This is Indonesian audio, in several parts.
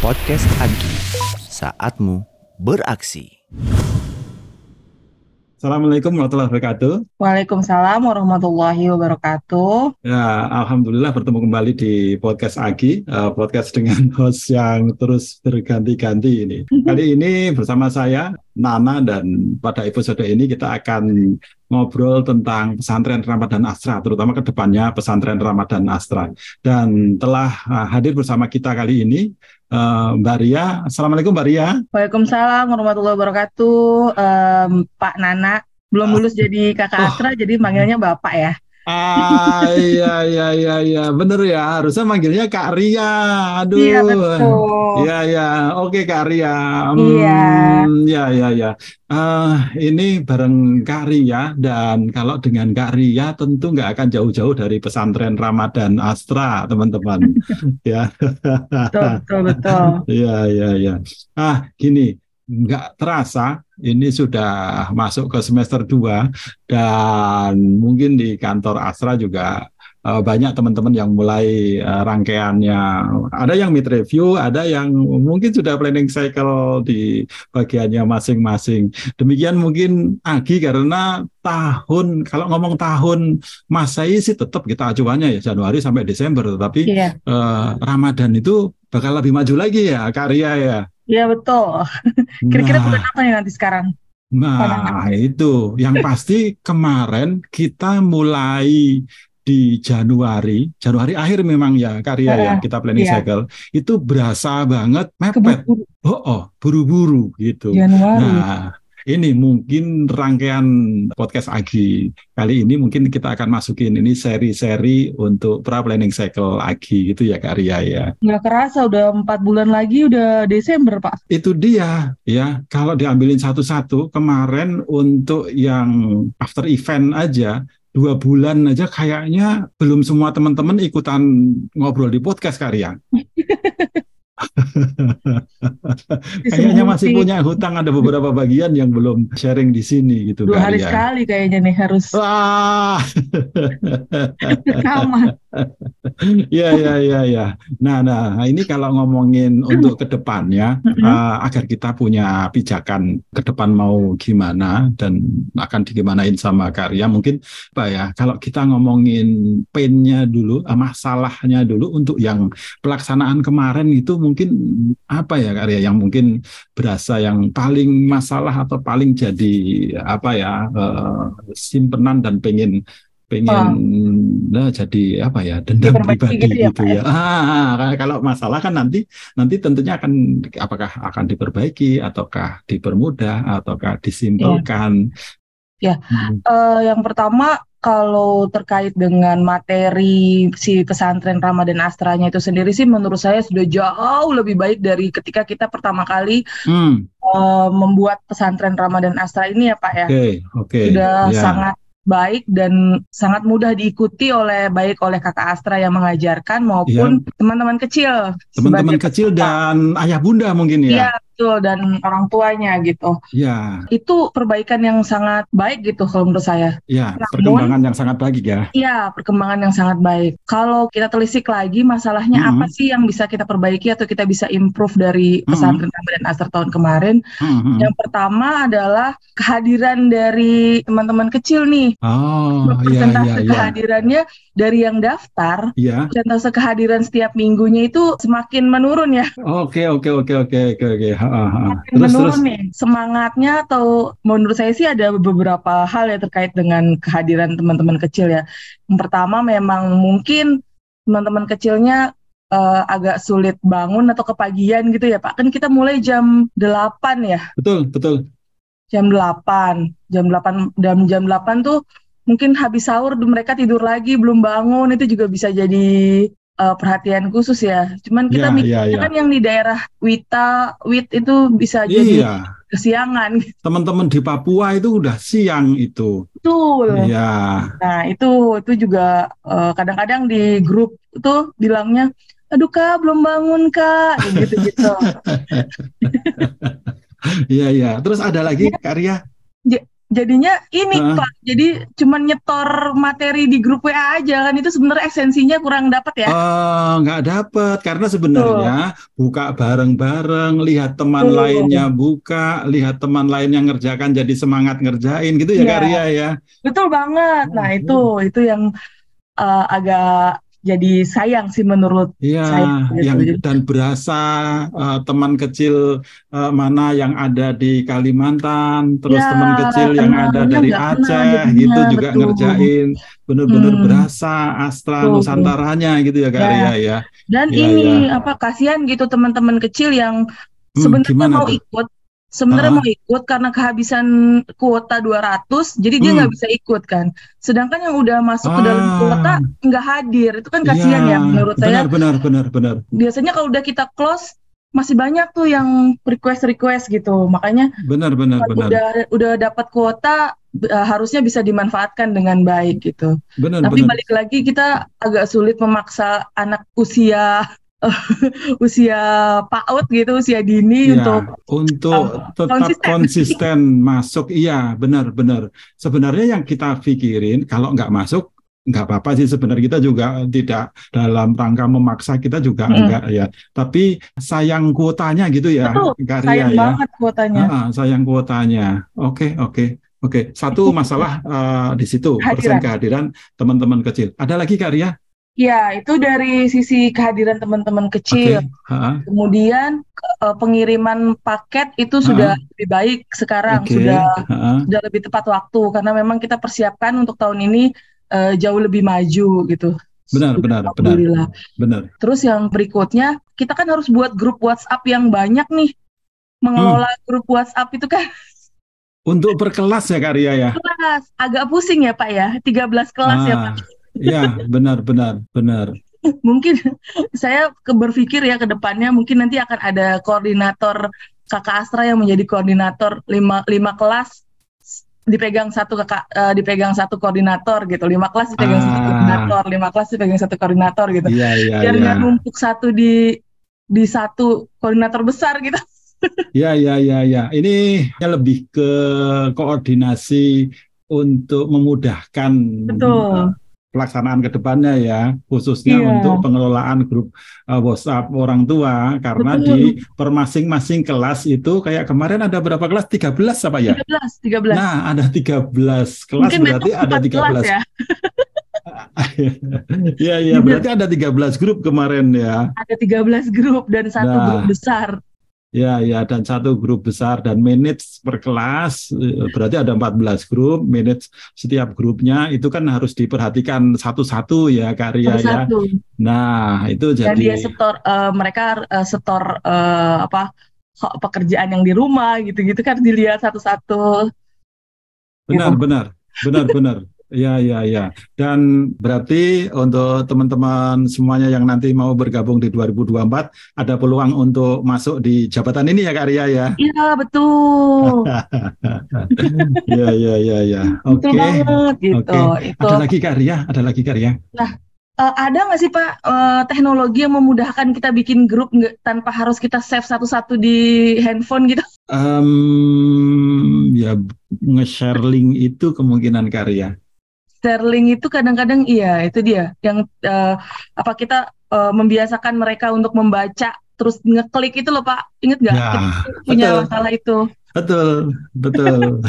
Podcast Agi, saatmu beraksi. Assalamualaikum warahmatullahi wabarakatuh. Waalaikumsalam warahmatullahi wabarakatuh. Ya, alhamdulillah bertemu kembali di podcast Agi, uh, podcast dengan host yang terus berganti-ganti ini. Kali ini bersama saya Nana dan pada episode ini kita akan ngobrol tentang pesantren Ramadan Astra, terutama ke depannya pesantren Ramadan Astra. Dan telah uh, hadir bersama kita kali ini uh, Mbak Ria. Assalamualaikum Mbak Ria. Waalaikumsalam warahmatullahi wabarakatuh. Um, Pak Nana belum lulus jadi kakak Oh. Astra, jadi manggilnya Bapak ya. Ah iya iya iya iya bener ya harusnya manggilnya Kak Ria. Aduh. Iya betul. Iya ya, oke Kak Ria. Iya. Hmm, ya ya ya. Eh, ini bareng Kak Ria dan kalau dengan Kak Ria tentu nggak akan jauh-jauh dari pesantren Ramadan Astra teman-teman. ya. Betul betul. Iya iya iya. Ah gini nggak terasa ini sudah masuk ke semester 2 dan mungkin di kantor Astra juga eh, banyak teman-teman yang mulai eh, rangkaiannya ada yang mid review, ada yang mungkin sudah planning cycle di bagiannya masing-masing. Demikian mungkin Agi karena tahun kalau ngomong tahun Masehi sih tetap kita acuannya ya Januari sampai Desember, tetapi Iya eh, Ramadan itu bakal lebih maju lagi ya Kak Ria ya. Iya betul. Kira-kira Nah, bulan apa nih nanti sekarang? Nah, itu yang pasti kemarin kita mulai di Januari, Januari akhir memang ya karya ya Eh, kita planning iya. cycle itu berasa banget mepet. Keburu Oh, oh, buru-buru gitu. Januari. Nah, ini mungkin rangkaian podcast Agi kali ini mungkin kita akan masukin ini seri-seri untuk pra planning cycle Agi gitu ya Kak Ria ya. Nggak kerasa udah empat bulan lagi udah Desember Pak. Itu dia ya. Kalau diambilin satu-satu kemarin untuk yang after event aja dua bulan aja kayaknya belum semua teman-teman ikutan ngobrol di podcast karya. Kayaknya masih punya hutang ada beberapa bagian yang belum sharing di sini gitu dua hari karya. sekali kayaknya nih harus Wah, rekaman. ya ya ya ya. Nah, nah ini kalau ngomongin untuk ke depannya Mm-mm. uh, agar kita punya pijakan ke depan mau gimana dan akan digimanain sama karya mungkin apa ya kalau kita ngomongin painnya dulu uh, masalahnya dulu untuk yang pelaksanaan kemarin itu mungkin apa ya karya yang mungkin berasa yang paling masalah atau paling jadi apa ya uh, simpenan dan pengen pengen nah, jadi apa ya dendam pribadi gitu ya, gitu Pak, ya. Ah, ah, kalau masalah kan nanti nanti tentunya akan apakah akan diperbaiki ataukah dipermudah ataukah disimpelkan. Ya. Hmm. Eh, yang pertama kalau terkait dengan materi si pesantren Ramadan Astranya itu sendiri sih menurut saya sudah jauh lebih baik dari ketika kita pertama kali Hmm, eh, membuat pesantren Ramadan Astra ini ya Pak ya. Oke, oke. Sudah Ya. sangat baik dan sangat mudah diikuti oleh baik oleh kakak Astra yang mengajarkan maupun teman-teman kecil Iya. Teman-teman kecil peserta. dan ayah bunda mungkin Iya betul dan orang tuanya gitu. Ya, Itu perbaikan yang sangat baik gitu kalau menurut saya. ya, Namun- perkembangan yang sangat baik ya. Iya, perkembangan yang sangat baik. Kalau kita telisik lagi masalahnya Mhm. apa sih yang bisa kita perbaiki atau kita bisa improve dari pesantren Ramadan Astra tahun kemarin? Hmm, hmm. Yang pertama adalah kehadiran dari teman-teman kecil nih. Oh, ya, Persentase ya, ya. kehadirannya dari yang daftar, Ya. persentase kehadiran setiap minggunya itu semakin menurun ya. Oke, oke, oke, oke, oke, oke. Terus, menurun terus. nih. Semangatnya atau menurut saya sih ada beberapa hal ya terkait dengan kehadiran teman-teman kecil ya. Yang pertama memang mungkin teman-teman kecilnya eh, agak sulit bangun atau kepagian gitu ya Pak. Kan kita mulai jam 8 ya. Betul, betul. Jam 8. Jam 8 dan jam 8 tuh mungkin habis sahur mereka tidur lagi belum bangun itu juga bisa jadi eh, perhatian khusus ya. Cuman kita Ya, mikirnya ya, ya. kan yang di daerah Wita, Wit itu bisa jadi Iya, kesiangan teman-teman di Papua itu udah siang itu. Betul. Iya. Nah, itu itu juga eh, kadang-kadang di grup itu bilangnya, "Aduh, Kak, belum bangun, Kak." Gitu-gitu. Iya, iya. Terus ada lagi Iya. karya? Jadinya ini Heeh. Pak, jadi cuman nyetor materi di grup WA aja kan itu sebenarnya esensinya kurang dapat ya. Eh, nggak dapet karena sebenarnya buka bareng-bareng, lihat teman Betul. lainnya buka, lihat teman lain yang ngerjakan jadi semangat ngerjain gitu ya Iya. Karya ya. Betul banget. Nah, Hmm. itu itu yang eh, agak jadi sayang sih menurut Iya, Saya gitu. yang dan berasa eh, teman kecil eh, mana yang ada di Kalimantan, terus Ya, teman kecil yang ada dari Aceh gitu juga betul. ngerjain, bener-bener Hmm. berasa Astra Betul. Nusantaranya gitu ya Karya ya. dan Iya, ini iya. apa kasihan gitu teman-teman kecil yang Hmm, sebenarnya gimana mau tuh? ikut sebenarnya Ah. mau ikut karena kehabisan kuota 200 jadi dia Hmm. nggak bisa ikut kan sedangkan yang udah masuk ke dalam Ah. kuota nggak hadir itu kan kasihan Iya, ya menurut saya benar, benar, benar, benar. biasanya kalau udah kita close masih banyak tuh yang request request gitu makanya Benar, benar, benar. udah udah dapat kuota eh, harusnya bisa dimanfaatkan dengan baik gitu Benar, tapi benar. balik lagi kita agak sulit memaksa anak usia usia PAUD gitu usia dini Iya, untuk untuk tetap konsisten. konsisten masuk, iya benar-benar. Sebenarnya yang kita pikirin kalau nggak masuk nggak apa-apa sih sebenarnya kita juga tidak dalam rangka memaksa kita juga Mm. enggak ya. Tapi sayang kuotanya gitu ya, Betul, Karya sayang ya. banget kuotanya Ah, ah, sayang kuotanya. Oke, oke, oke. Satu masalah eh, di situ persen Kehadiran. kehadiran teman-teman kecil. Ada lagi Karya? Ya itu dari sisi kehadiran teman-teman kecil Ah, kemudian eh, pengiriman paket itu sudah lebih baik sekarang Oke. sudah Ah, ah. sudah lebih tepat waktu karena memang kita persiapkan untuk tahun ini eh, jauh lebih maju gitu Benar, benar, benar, benar. Terus yang berikutnya, kita kan harus buat grup WhatsApp yang banyak nih. Mengelola Hmm. grup WhatsApp itu kan Untuk berkelas ya Karya ya. kelas, agak pusing ya Pak ya, 13 kelas ya Pak. Ya, benar, benar, benar. Mungkin saya berpikir ya ke depannya mungkin nanti akan ada koordinator kakak Astra yang menjadi koordinator lima, lima kelas dipegang satu kakak eh, dipegang satu koordinator gitu lima kelas dipegang satu Ah. koordinator lima kelas dipegang satu koordinator gitu Iya, iya, biar iya. nggak numpuk satu di di satu koordinator besar gitu Iya, iya, iya, iya. Ini lebih ke koordinasi untuk memudahkan betul pelaksanaan ke depannya ya, khususnya Iya. untuk pengelolaan grup uh, WhatsApp orang tua karena Betul. di per masing-masing kelas itu kayak kemarin ada berapa kelas? 13 apa ya? 13 13 Nah, ada 13 kelas mungkin berarti ada 4 kelas 13. ya Iya, iya, berarti ada 13 grup kemarin ya. ada 13 grup dan satu Nah. grup besar Ya, ya, dan satu grup besar dan manage per kelas eh, berarti ada 14 grup, manage setiap grupnya itu kan harus diperhatikan satu-satu ya karya ya. satu Nah, itu dan dia jadi setor eh, mereka eh, setor eh, apa pekerjaan yang di rumah gitu-gitu kan dilihat satu-satu benar, gitu. benar, benar, benar. Ya, ya, ya. Dan berarti untuk teman-teman semuanya yang nanti mau bergabung di 2024 ada peluang untuk masuk di jabatan ini ya karya ya. iya betul Ya, ya, ya, ya. betul Oke. gitu Oke. itu Ada lagi karya, ada lagi karya. Eh, ada nggak sih Pak eh, teknologi yang memudahkan kita bikin grup nggak tanpa harus kita save satu-satu di handphone gitu? Em, ya nge-share link itu kemungkinan karya. Sterling itu kadang-kadang iya itu dia yang eh, apa kita eh, membiasakan mereka untuk membaca terus ngeklik itu loh Pak inget nggak kita punya betul. masalah itu Betul, betul.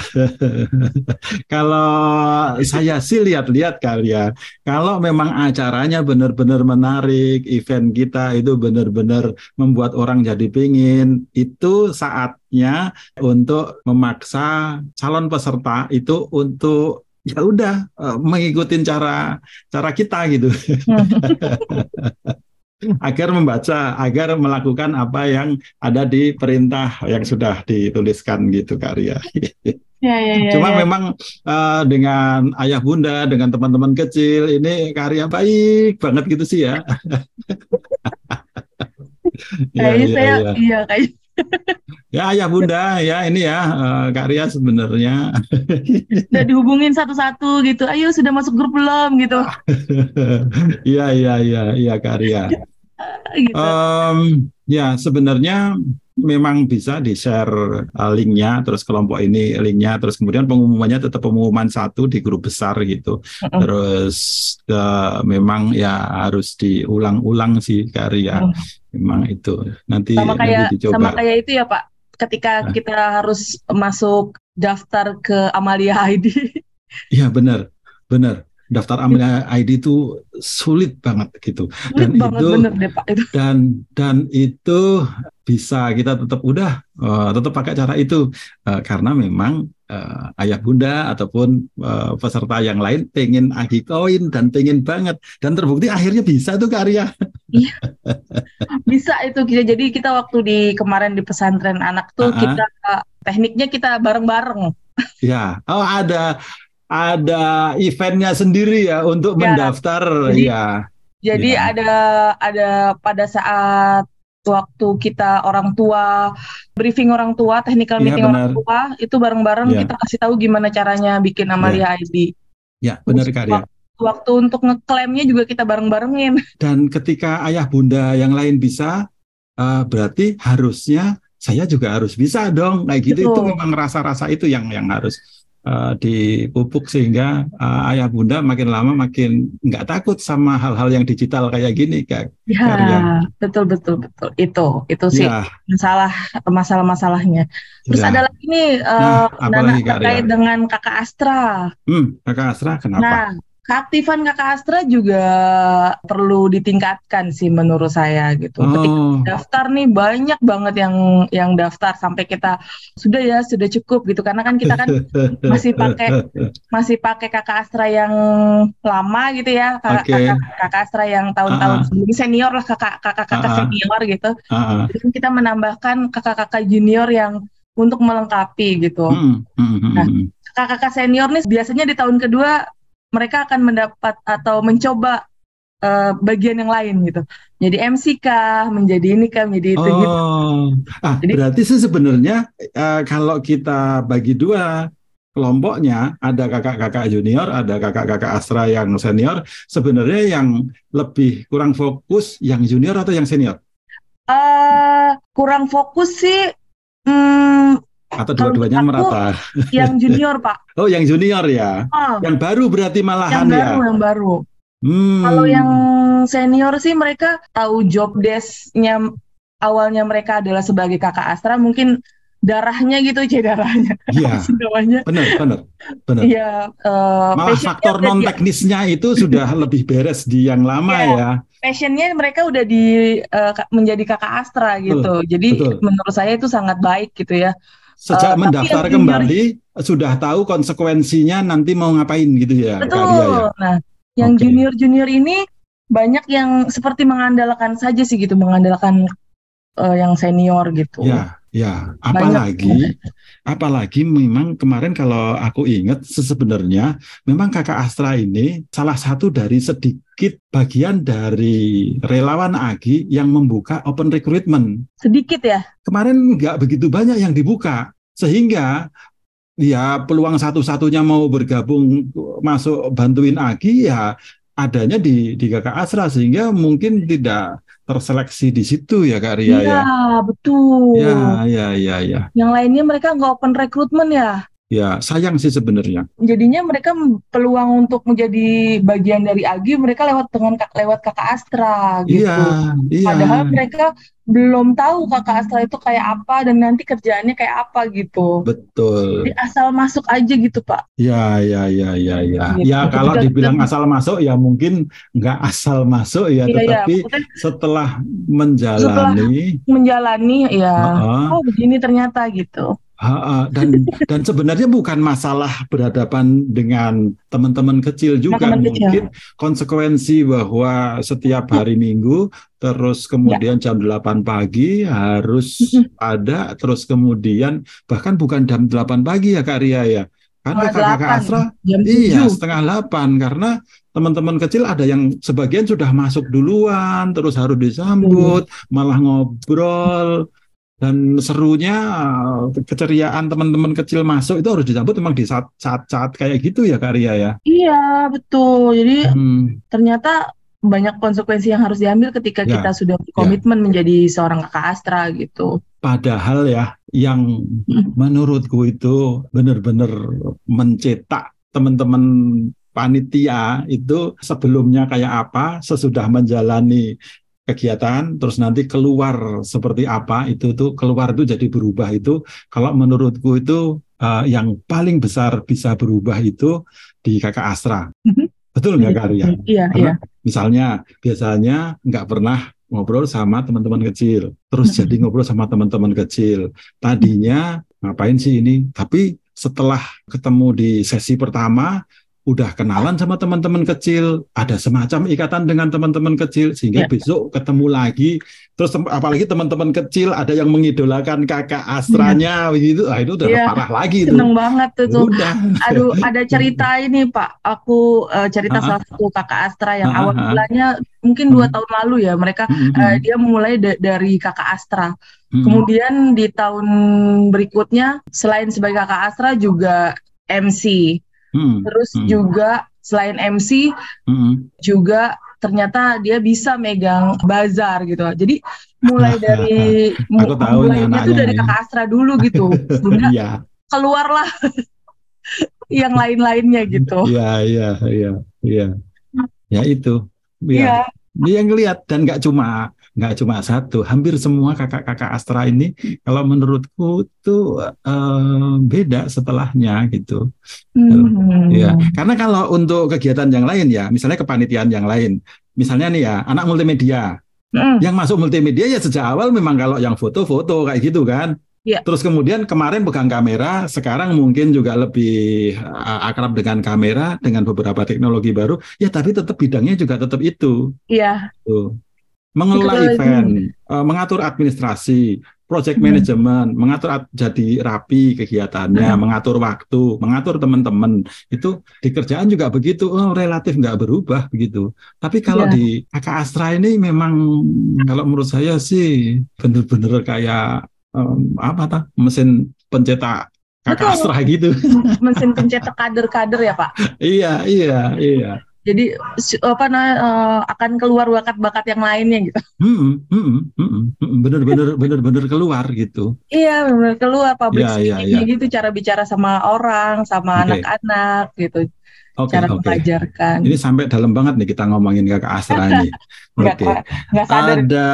Kalau saya sih lihat-lihat kali ya, kalau memang acaranya benar-benar menarik, event kita itu benar-benar membuat orang jadi pingin, itu saatnya untuk memaksa calon peserta itu untuk ya udah eh, mengikuti cara cara kita gitu. agar membaca, agar melakukan apa yang ada di perintah yang sudah dituliskan gitu karya. ya ya ya, Cuma ya. memang eh, dengan ayah bunda, dengan teman-teman kecil ini karya baik banget gitu sih ya. Ya, kayaknya ya, saya ya. iya kayak Ya ayah bunda ya ini ya eh, karya sebenarnya. udah dihubungin satu-satu gitu ayo sudah masuk grup belum gitu Iya iya iya iya karya. gitu Em, ya sebenarnya memang bisa di share uh, linknya, terus kelompok ini linknya, terus kemudian pengumumannya tetap pengumuman satu di grup besar gitu. Terus uh, memang ya harus diulang-ulang sih karya. Mm. Memang itu nanti sama nanti kayak dicoba. sama kayak itu ya Pak ketika Nah. kita harus masuk daftar ke Amalia ID Iya benar, benar. Daftar Amelia ID itu sulit banget gitu. sulit Dan banget itu- bener deh Pak itu dan dan itu bisa kita tetap udah eh, tetap pakai cara itu Eh, karena memang eh, ayah bunda ataupun eh, peserta yang lain pengen agi koin dan pengen banget dan terbukti akhirnya bisa tuh karya bisa itu kita jadi kita waktu di kemarin di pesantren anak tuh Ah. kita tekniknya kita bareng-bareng. Ya oh ada ada eventnya sendiri ya untuk Ya, mendaftar. Jadi- ya jadi Ya. ada ada pada saat waktu kita orang tua briefing orang tua technical Iya, meeting orang benar. tua itu bareng-bareng Iya. kita kasih tahu gimana caranya bikin Amalia ID ya benar karya waktu untuk ngeklaimnya juga kita bareng-barengin dan ketika ayah bunda yang lain bisa eh, berarti harusnya saya juga harus bisa dong kayak gitu itu Betul. memang rasa-rasa itu yang yang harus eh, dipupuk sehingga eh, ayah bunda makin lama makin nggak takut sama hal-hal yang digital kayak gini kak Ya, Karya. betul betul betul. Itu itu sih ya masalah masalah-masalahnya. Terus ya. ada lagi nih eh, Nah, Nana terkait dengan Kakak Astra. hmm kakak Asra kenapa Nah, keaktifan Kakak Astra juga perlu ditingkatkan sih menurut saya gitu. Ketika oh daftar nih banyak banget yang yang daftar sampai kita sudah ya sudah cukup gitu karena kan kita kan masih pakai masih pakai Kakak Astra yang lama gitu ya kakak Oke. kakak, kakak Astra yang tahun-tahun Ah. sebelumnya senior lah kakak kakak kakak Ah. senior gitu. Ah, ah. Jadi kan kita menambahkan kakak-kakak junior yang untuk melengkapi gitu. Hmm, hmm, hmm, Nah. hmm. Kakak-kakak senior nih biasanya di tahun kedua mereka akan mendapat atau mencoba eh, bagian yang lain gitu. Jadi MC kah, menjadi ini kah, menjadi itu gitu. Oh, ah, Jadi- berarti sih sebenarnya eh, kalau kita bagi dua kelompoknya, ada kakak-kakak junior, ada kakak-kakak Astra yang senior, sebenarnya yang lebih kurang fokus yang junior atau yang senior? Eh, kurang fokus sih hmm, Atau dua-duanya merata? yang junior Pak. Oh, yang junior ya. Oh, Yang baru berarti yang malahan baru ya. yang baru. Hmm. Kalau yang senior sih mereka tahu job desk-nya awalnya mereka adalah sebagai kakak Astra mungkin darahnya gitu aja darahnya Iya, namanya benar, benar, benar. Iya, eh, Malah faktor non teknisnya itu sudah lebih beres di yang lama Iya. ya. passionnya mereka udah di ka- menjadi kakak Astra gitu. Jadi betul. menurut saya itu sangat baik gitu ya. Sejak tapi mendaftar kembali sudah tahu konsekuensinya nanti mau ngapain gitu ya, Kak Ria ya. Betul. Nah, yang Oke. junior-junior ini banyak yang seperti mengandalkan saja sih gitu, mengandalkan eh, yang senior gitu. Ya, ya. Banyak. Apalagi, apalagi memang kemarin kalau aku ingat sebenarnya memang Kakak Astra ini salah satu dari sedikit bagian dari relawan Agi yang membuka open recruitment. Sedikit ya. Kemarin nggak begitu banyak yang dibuka, sehingga ya peluang satu-satunya mau bergabung masuk bantuin Agi ya adanya di di Kakak Asra sehingga mungkin tidak terseleksi di situ ya Kak Ria ya. Iya, betul. Ya, ya, ya, ya. Yang lainnya mereka nggak open recruitment ya. Ya, sayang sih sebenarnya. Jadinya mereka peluang untuk menjadi bagian dari AGI mereka lewat dengan kak- lewat kakak Astra gitu. Iya, iya. Padahal mereka belum tahu kakak Astra itu kayak apa dan nanti kerjaannya kayak apa gitu. Betul. Jadi asal masuk aja gitu Pak. Ya, ya, ya, ya, ya. Gitu. Ya, kalau dibilang kita- asal masuk ya mungkin nggak asal masuk ya, Iya, iya. tetapi Maksudnya setelah menjalani, menjalani ya. Heeh. Oh begini ternyata gitu. Ha-ha, dan dan sebenarnya bukan masalah berhadapan dengan teman-teman kecil juga. Kecil. mungkin konsekuensi bahwa setiap hari Minggu terus kemudian jam 8 pagi harus ada terus kemudian bahkan bukan jam 8 pagi ya Kak Ria ya. Karena Setengah kakak delapan, Asra jam iya setengah 8 karena teman-teman kecil ada yang sebagian sudah masuk duluan terus harus disambut malah ngobrol dan serunya keceriaan teman-teman kecil masuk itu harus disambut memang di saat saat saat kayak gitu ya Kak Ria ya. Iya betul. Jadi Hmm, ternyata banyak konsekuensi yang harus diambil ketika Ya, kita sudah berkomitmen menjadi seorang kakak Astra gitu. Padahal ya yang Hmm. menurutku itu benar-benar mencetak teman-teman panitia itu sebelumnya kayak apa, sesudah menjalani kegiatan, terus nanti keluar seperti apa itu tuh keluar itu jadi berubah itu. Kalau menurutku itu eh, yang paling besar bisa berubah itu di kakak Astra. Mhm. Betul nggak Karya? Iya, Karena iya. Misalnya biasanya nggak pernah ngobrol sama teman-teman kecil, terus Mhm. jadi ngobrol sama teman-teman kecil. Tadinya ngapain sih ini? Tapi setelah ketemu di sesi pertama, udah kenalan sama teman-teman kecil, ada semacam ikatan dengan teman-teman kecil, sehingga Ya. besok ketemu lagi. Terus apalagi teman-teman kecil ada yang mengidolakan kakak astranya, begitu, ah itu udah Iya. parah lagi itu. Seneng banget tuh. tuh. Udah. Aduh, ada cerita ini Pak. Aku eh, cerita Ah, salah satu kakak Astra yang awal mulanya mungkin dua Hmm. tahun lalu ya. Mereka Mm-mm. eh, dia mulai da- dari kakak Astra. Mm-mm. Kemudian di tahun berikutnya selain sebagai kakak Astra juga MC. Mm-mm. Terus Hmm. juga selain MC Mm-mm. juga ternyata dia bisa megang bazar gitu. Jadi mulai dari Aku tahu mulainya tuh anaknya dari kakak Astra dulu gitu. Sehingga Iya. keluarlah yang lain-lainnya gitu. Iya, iya, iya, iya. Ya itu. Iya, Ya, dia ngelihat dan nggak cuma nggak cuma satu, hampir semua kakak-kakak Astra ini kalau menurutku tuh eh, beda setelahnya gitu. Hmm. Ya, karena kalau untuk kegiatan yang lain ya, misalnya kepanitiaan yang lain, misalnya nih ya, anak multimedia, Hmm. yang masuk multimedia ya sejak awal memang kalau yang foto-foto kayak gitu kan. Iya. Terus kemudian kemarin pegang kamera, sekarang mungkin juga lebih uh, akrab dengan kamera dengan beberapa teknologi baru. Ya tapi tetap bidangnya juga tetap itu. Iya, Tuh. Mengelola event, uh, mengatur administrasi, project Hmm. management, mengatur at- jadi rapi kegiatannya, Hmm. mengatur waktu, mengatur teman-teman. Itu di kerjaan juga begitu, oh, relatif nggak berubah begitu. Tapi kalau Iya. di kakak Astra ini memang kalau menurut saya sih bener-bener kayak em, apa ta mesin pencetak kakak Betul. Astra gitu. mesin pencetak kader-kader ya Pak. iya, iya, iya. Jadi apa namanya eh, akan keluar bakat-bakat yang lainnya gitu. Hmm, hmm, hmm, hmm, hmm, bener-bener bener-bener keluar gitu. Iya, benar keluar public iya, speaking iya. gitu cara bicara sama orang, sama anak-anak gitu, Oke, cara oke. mengajarkan. Ini sampai dalam banget nih kita ngomongin kakak Astra ini. Oke. sadar Ada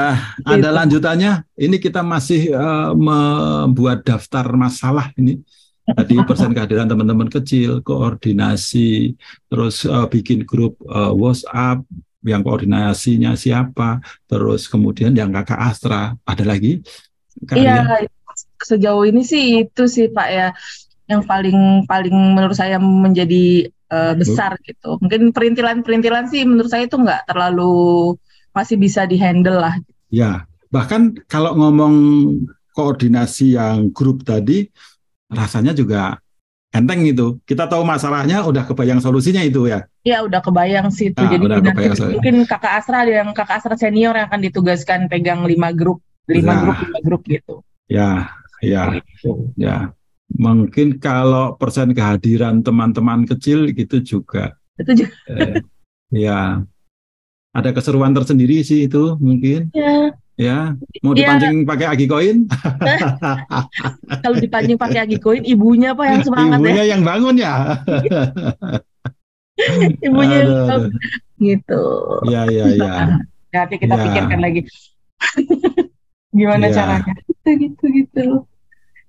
ada Gitu. lanjutannya. Ini kita masih eh, membuat daftar masalah ini. Tadi persen kehadiran teman-teman kecil, koordinasi, terus eh, bikin grup eh, WhatsApp yang koordinasinya siapa, terus kemudian yang kakak Astra. Ada lagi? Iya, sejauh ini sih itu sih Pak ya yang paling paling menurut saya menjadi eh, besar gitu. Mungkin perintilan-perintilan sih menurut saya itu nggak terlalu masih bisa dihandle lah. Ya, bahkan kalau ngomong koordinasi yang grup tadi, rasanya juga enteng itu. Kita tahu masalahnya, udah kebayang solusinya itu ya. Ya udah kebayang sih itu. Ah, Jadi udah nanti kebayang mungkin kakak Astra ada yang kakak Astra senior yang akan ditugaskan pegang lima grup, lima Nah. grup, lima grup gitu. Ya, ya, ya. Mungkin kalau persen kehadiran teman-teman kecil gitu juga. Itu juga Eh, ya, ada keseruan tersendiri sih itu mungkin. ya, Ya, mau dipancing pakai agi koin? kalau dipancing pakai agi koin, ibunya apa yang semangat ya? Ibunya yang bangun ya. Ibunya yang Aduh, aduh. semangat. gitu. Ya, ya, ya. Nanti kita Ya. pikirkan lagi. Gimana Ya. caranya? Gitu, gitu, gitu.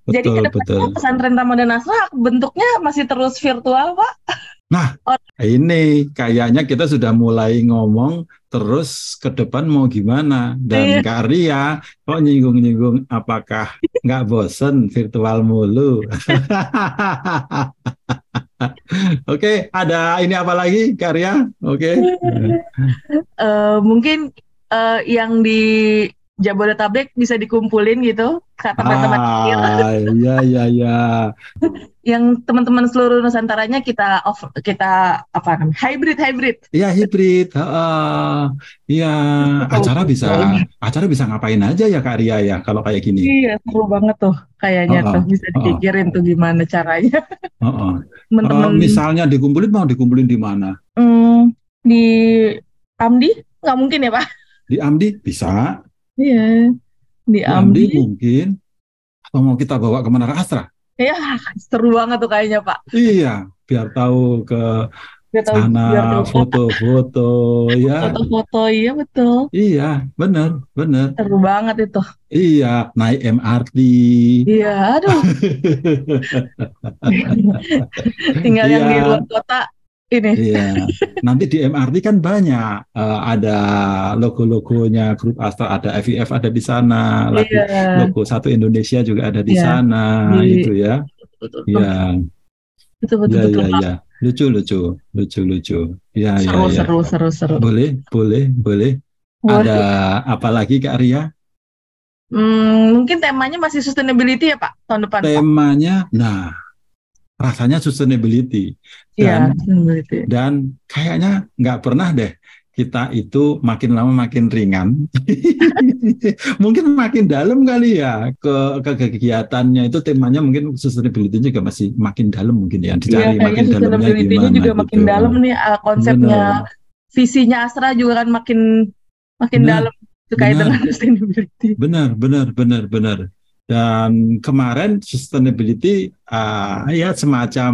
Jadi Betul, ke depannya betul. pesantren Ramadan Asra bentuknya masih terus virtual, Pak? Ini kayaknya kita sudah mulai ngomong terus ke depan mau gimana dan Iya. Karya kok nyinggung-nyinggung apakah nggak bosen virtual mulu. Oke, ada ini apa lagi Karya? Oke. Eh, mungkin eh, yang di Jabodetabek bisa dikumpulin gitu, kata teman-teman kecil. Ah, iya iya iya. Yang teman-teman seluruh Nusantaranya kita off, kita apa namanya? Hybrid, hybrid. Iya hibrid. Heeh. Iya, acara bisa acara bisa ngapain aja ya Karya ya kalau kayak gini. Iya, seru banget tuh kayaknya Oh, tuh bisa oh. dipikirin tuh gimana caranya. Heeh. Eh, Teman-teman misalnya dikumpulin mau dikumpulin di mana? Hmm, di Amdi nggak mungkin ya Pak? Di Amdi bisa, Iya. Di di Amdi Amdi. mungkin. Atau mau kita bawa ke Menara Astra? Ya, seru banget tuh kayaknya Pak. Iya, biar tahu ke Biar tahu, biar sana tahu foto-foto ya. foto-foto, iya betul. Iya, benar, benar. Seru banget itu. Iya, naik MRT. Iya, aduh. Tinggal yang di Iya. luar kota ini. Iya, nanti di MRT kan banyak eh, ada logo-logonya grup Astra, ada FIF ada di sana, lagu Iya. logo satu Indonesia juga ada di Iya. sana, Di- itu ya. Betul, betul, Iya, betul, betul, iya, betul, iya, Pak. iya. Lucu, lucu, lucu, lucu. Iya, iya, Seru, iya. seru, seru, seru. Boleh, boleh, boleh. Boleh. Ada apa lagi Kak Ria? Hmm, mungkin temanya masih sustainability ya Pak tahun depan Pak? Temanya, nah, rasanya sustainability. Iya, Dan sustainability. dan kayaknya nggak pernah deh kita itu makin lama makin ringan. mungkin makin dalam kali ya ke, ke kegiatannya itu temanya mungkin sustainability juga masih makin dalam mungkin ya Iya, dicari kayaknya makin dalamnya gimana juga makin gitu. dalam nih uh, konsepnya visinya Astra juga kan makin makin Benar, dalam terkait dengan sustainability. Benar, benar, benar, benar. Dan kemarin sustainability ah, ya semacam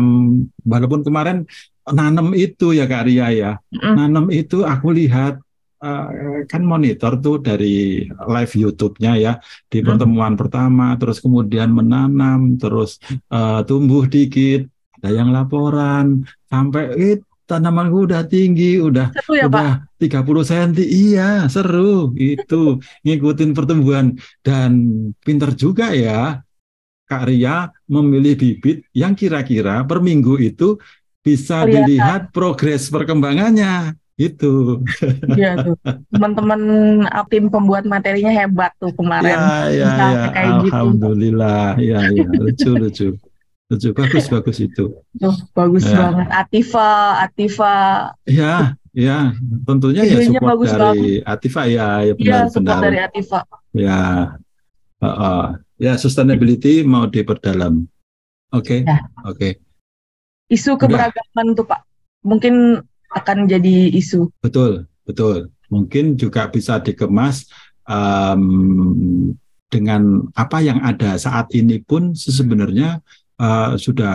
walaupun kemarin nanam itu ya Kak Ria ya. Mm. Nanam itu aku lihat eh, kan monitor tuh dari live YouTube-nya ya di pertemuan pertama terus kemudian menanam terus eh, tumbuh dikit ada yang laporan sampai eh, tanamanku udah tinggi udah Seru ya Pak? udah 30 cm iya seru itu ngikutin pertumbuhan dan pinter juga ya Kak Ria memilih bibit yang kira-kira per minggu itu bisa Kelihatan. dilihat progres perkembangannya itu Iya tuh. Teman-teman uh, tim pembuat materinya hebat tuh kemarin. ya ya Bisa ya kayak gitu. alhamdulillah ya ya lucu lucu lucu bagus bagus itu Tuh, bagus Ya. banget. Atifa, Atifa. ya ya tentunya ya support bagus dari Atifa ya ya Iya, benar support benar dari Atifa. Ya, Heeh. ya sustainability mau diperdalam. Oke, Ya. oke, Isu keberagaman tuh Pak. Mungkin akan jadi isu. betul, betul. Mungkin juga bisa dikemas em, dengan apa yang ada saat ini pun sebenarnya eh, sudah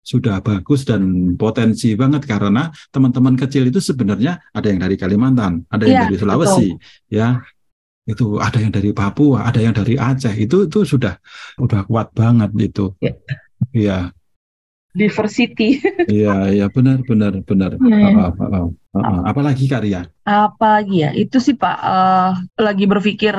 sudah bagus dan potensi banget karena teman-teman kecil itu sebenarnya ada yang dari Kalimantan, ada yang Iya, dari Sulawesi, ya. Itu ada yang dari Papua, ada yang dari Aceh. Itu itu sudah udah kuat banget itu. Ya. Iya, Diversity. iya, iya benar benar benar. Iya, iya. Heeh, heeh, heeh. Apalagi Karya? Apa lagi ya? Itu sih Pak, eh, lagi berpikir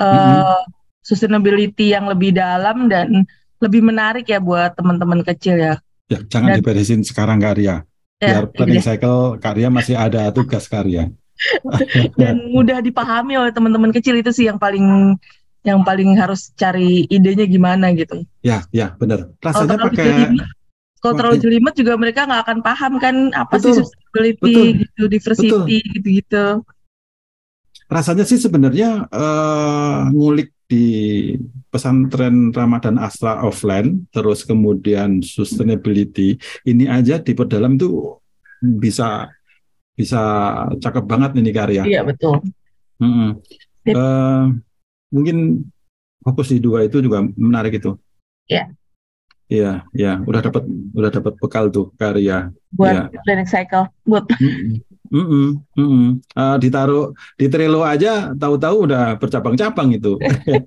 eh, Mm-mm. sustainability yang lebih dalam dan lebih menarik ya buat teman-teman kecil ya. Ya, jangan Dan- diberesin sekarang Karya. Ya, Biar planning deh. cycle Karya masih ada tugas Karya. dan mudah dipahami oleh teman-teman kecil itu sih yang paling yang paling harus cari idenya gimana gitu. Ya, ya benar. Rasanya pakai jelimet, kalau terlalu jelimet juga mereka nggak akan paham kan apa sih Betul, sustainability betul, gitu, diversity gitu-gitu. rasanya sih sebenarnya eh, ngulik di pesantren Ramadan Astra offline, terus kemudian sustainability ini aja diperdalam tuh bisa bisa cakep banget ini karya. Iya betul. Sip. Eh, mungkin fokus di dua itu juga menarik itu. Iya. Iya, iya, udah dapat udah dapat bekal tuh karya. Buat Iya. planning cycle, buat Mm-mm. Mm-mm. Mm-mm. Eh, ditaruh di Trello aja, tahu-tahu udah bercabang-cabang itu.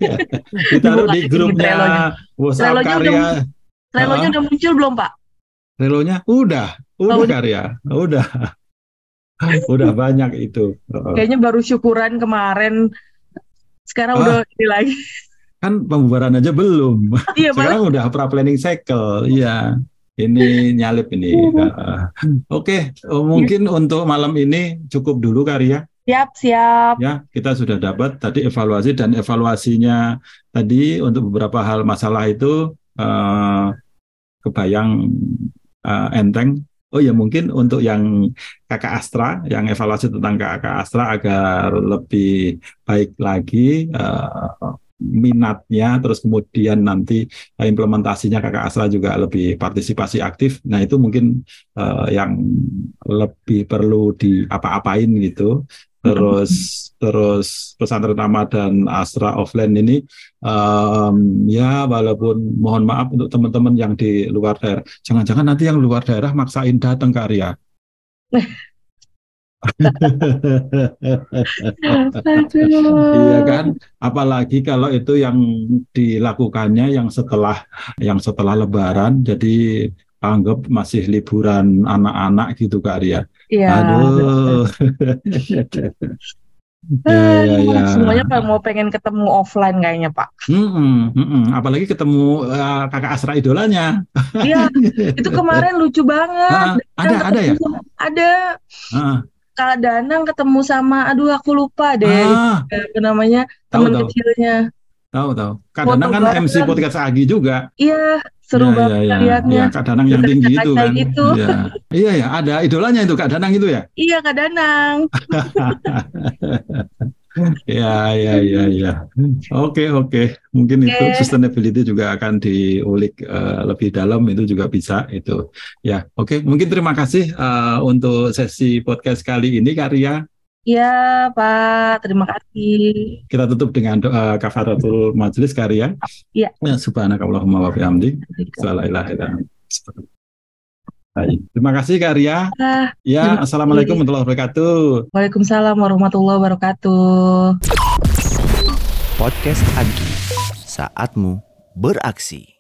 ditaruh di grupnya. WhatsApp Trellonya karya. Trello-nya Ah. udah muncul belum Pak? Trello-nya udah, udah Oh, karya, udah, udah banyak itu. Kayaknya baru syukuran kemarin. Sekarang Ah. udah ini lagi. Kan pembubaran aja belum. Iya malah Sekarang udah pra planning cycle, iya. Ini nyalip ini. Heeh. Oke, oh, mungkin untuk malam ini cukup dulu karya. siap siap. Ya, kita sudah dapat tadi evaluasi dan evaluasinya tadi untuk beberapa hal masalah itu eh, kebayang eh, enteng. Oh ya mungkin untuk yang kakak Astra, yang evaluasi tentang kakak Astra agar lebih baik lagi, eh, minatnya, terus kemudian nanti implementasinya kakak Asra juga lebih partisipasi aktif. Nah itu mungkin uh, yang lebih perlu di apa-apain gitu. Terus terus pesantren Ahmad dan Asra offline ini um, ya walaupun mohon maaf untuk teman-teman yang di luar daerah, jangan-jangan nanti yang luar daerah maksain datang ke Arya. iya kan apalagi kalau itu yang dilakukannya yang setelah yang setelah lebaran jadi anggap masih liburan anak-anak gitu Kak Arya. Iya. Aduh. Ya, ya, ya. Semuanya kalau mau pengen ketemu offline kayaknya Pak. Hmm, hmm, hmm. Apalagi ketemu uh, kakak Asra idolanya. Iya, itu kemarin lucu banget. Uh, ada, ada ya? Ada. Uh. Kak Danang ketemu sama, aduh aku lupa deh, ah, namanya teman kecilnya. Tahu tahu. Kak Danang kan MC podcast Agi juga. Iya, seru ya, banget ya, ya. lihatnya. Ya, Kak Danang yang tinggi itu kan. Gitu. Ya. Iya ya, ada idolanya itu Kak Danang itu ya. Iya Kak Danang. ya, ya, ya, ya. Oke, oke. Mungkin okay. itu sustainability juga akan diulik uh, lebih dalam itu juga bisa itu. Ya, oke. Okay. Mungkin terima kasih uh, untuk sesi podcast kali ini Karya. Ya, Pak. Terima kasih. Kita tutup dengan doa kafaratul majelis Karya. Iya. Ya, subhanakallahumma wa bihamdik. La ilaha Baik. Terima kasih Kak Ria. Ah, ya, Assalamualaikum warahmatullahi wabarakatuh. Waalaikumsalam warahmatullahi wabarakatuh. Podcast Agi, saatmu beraksi.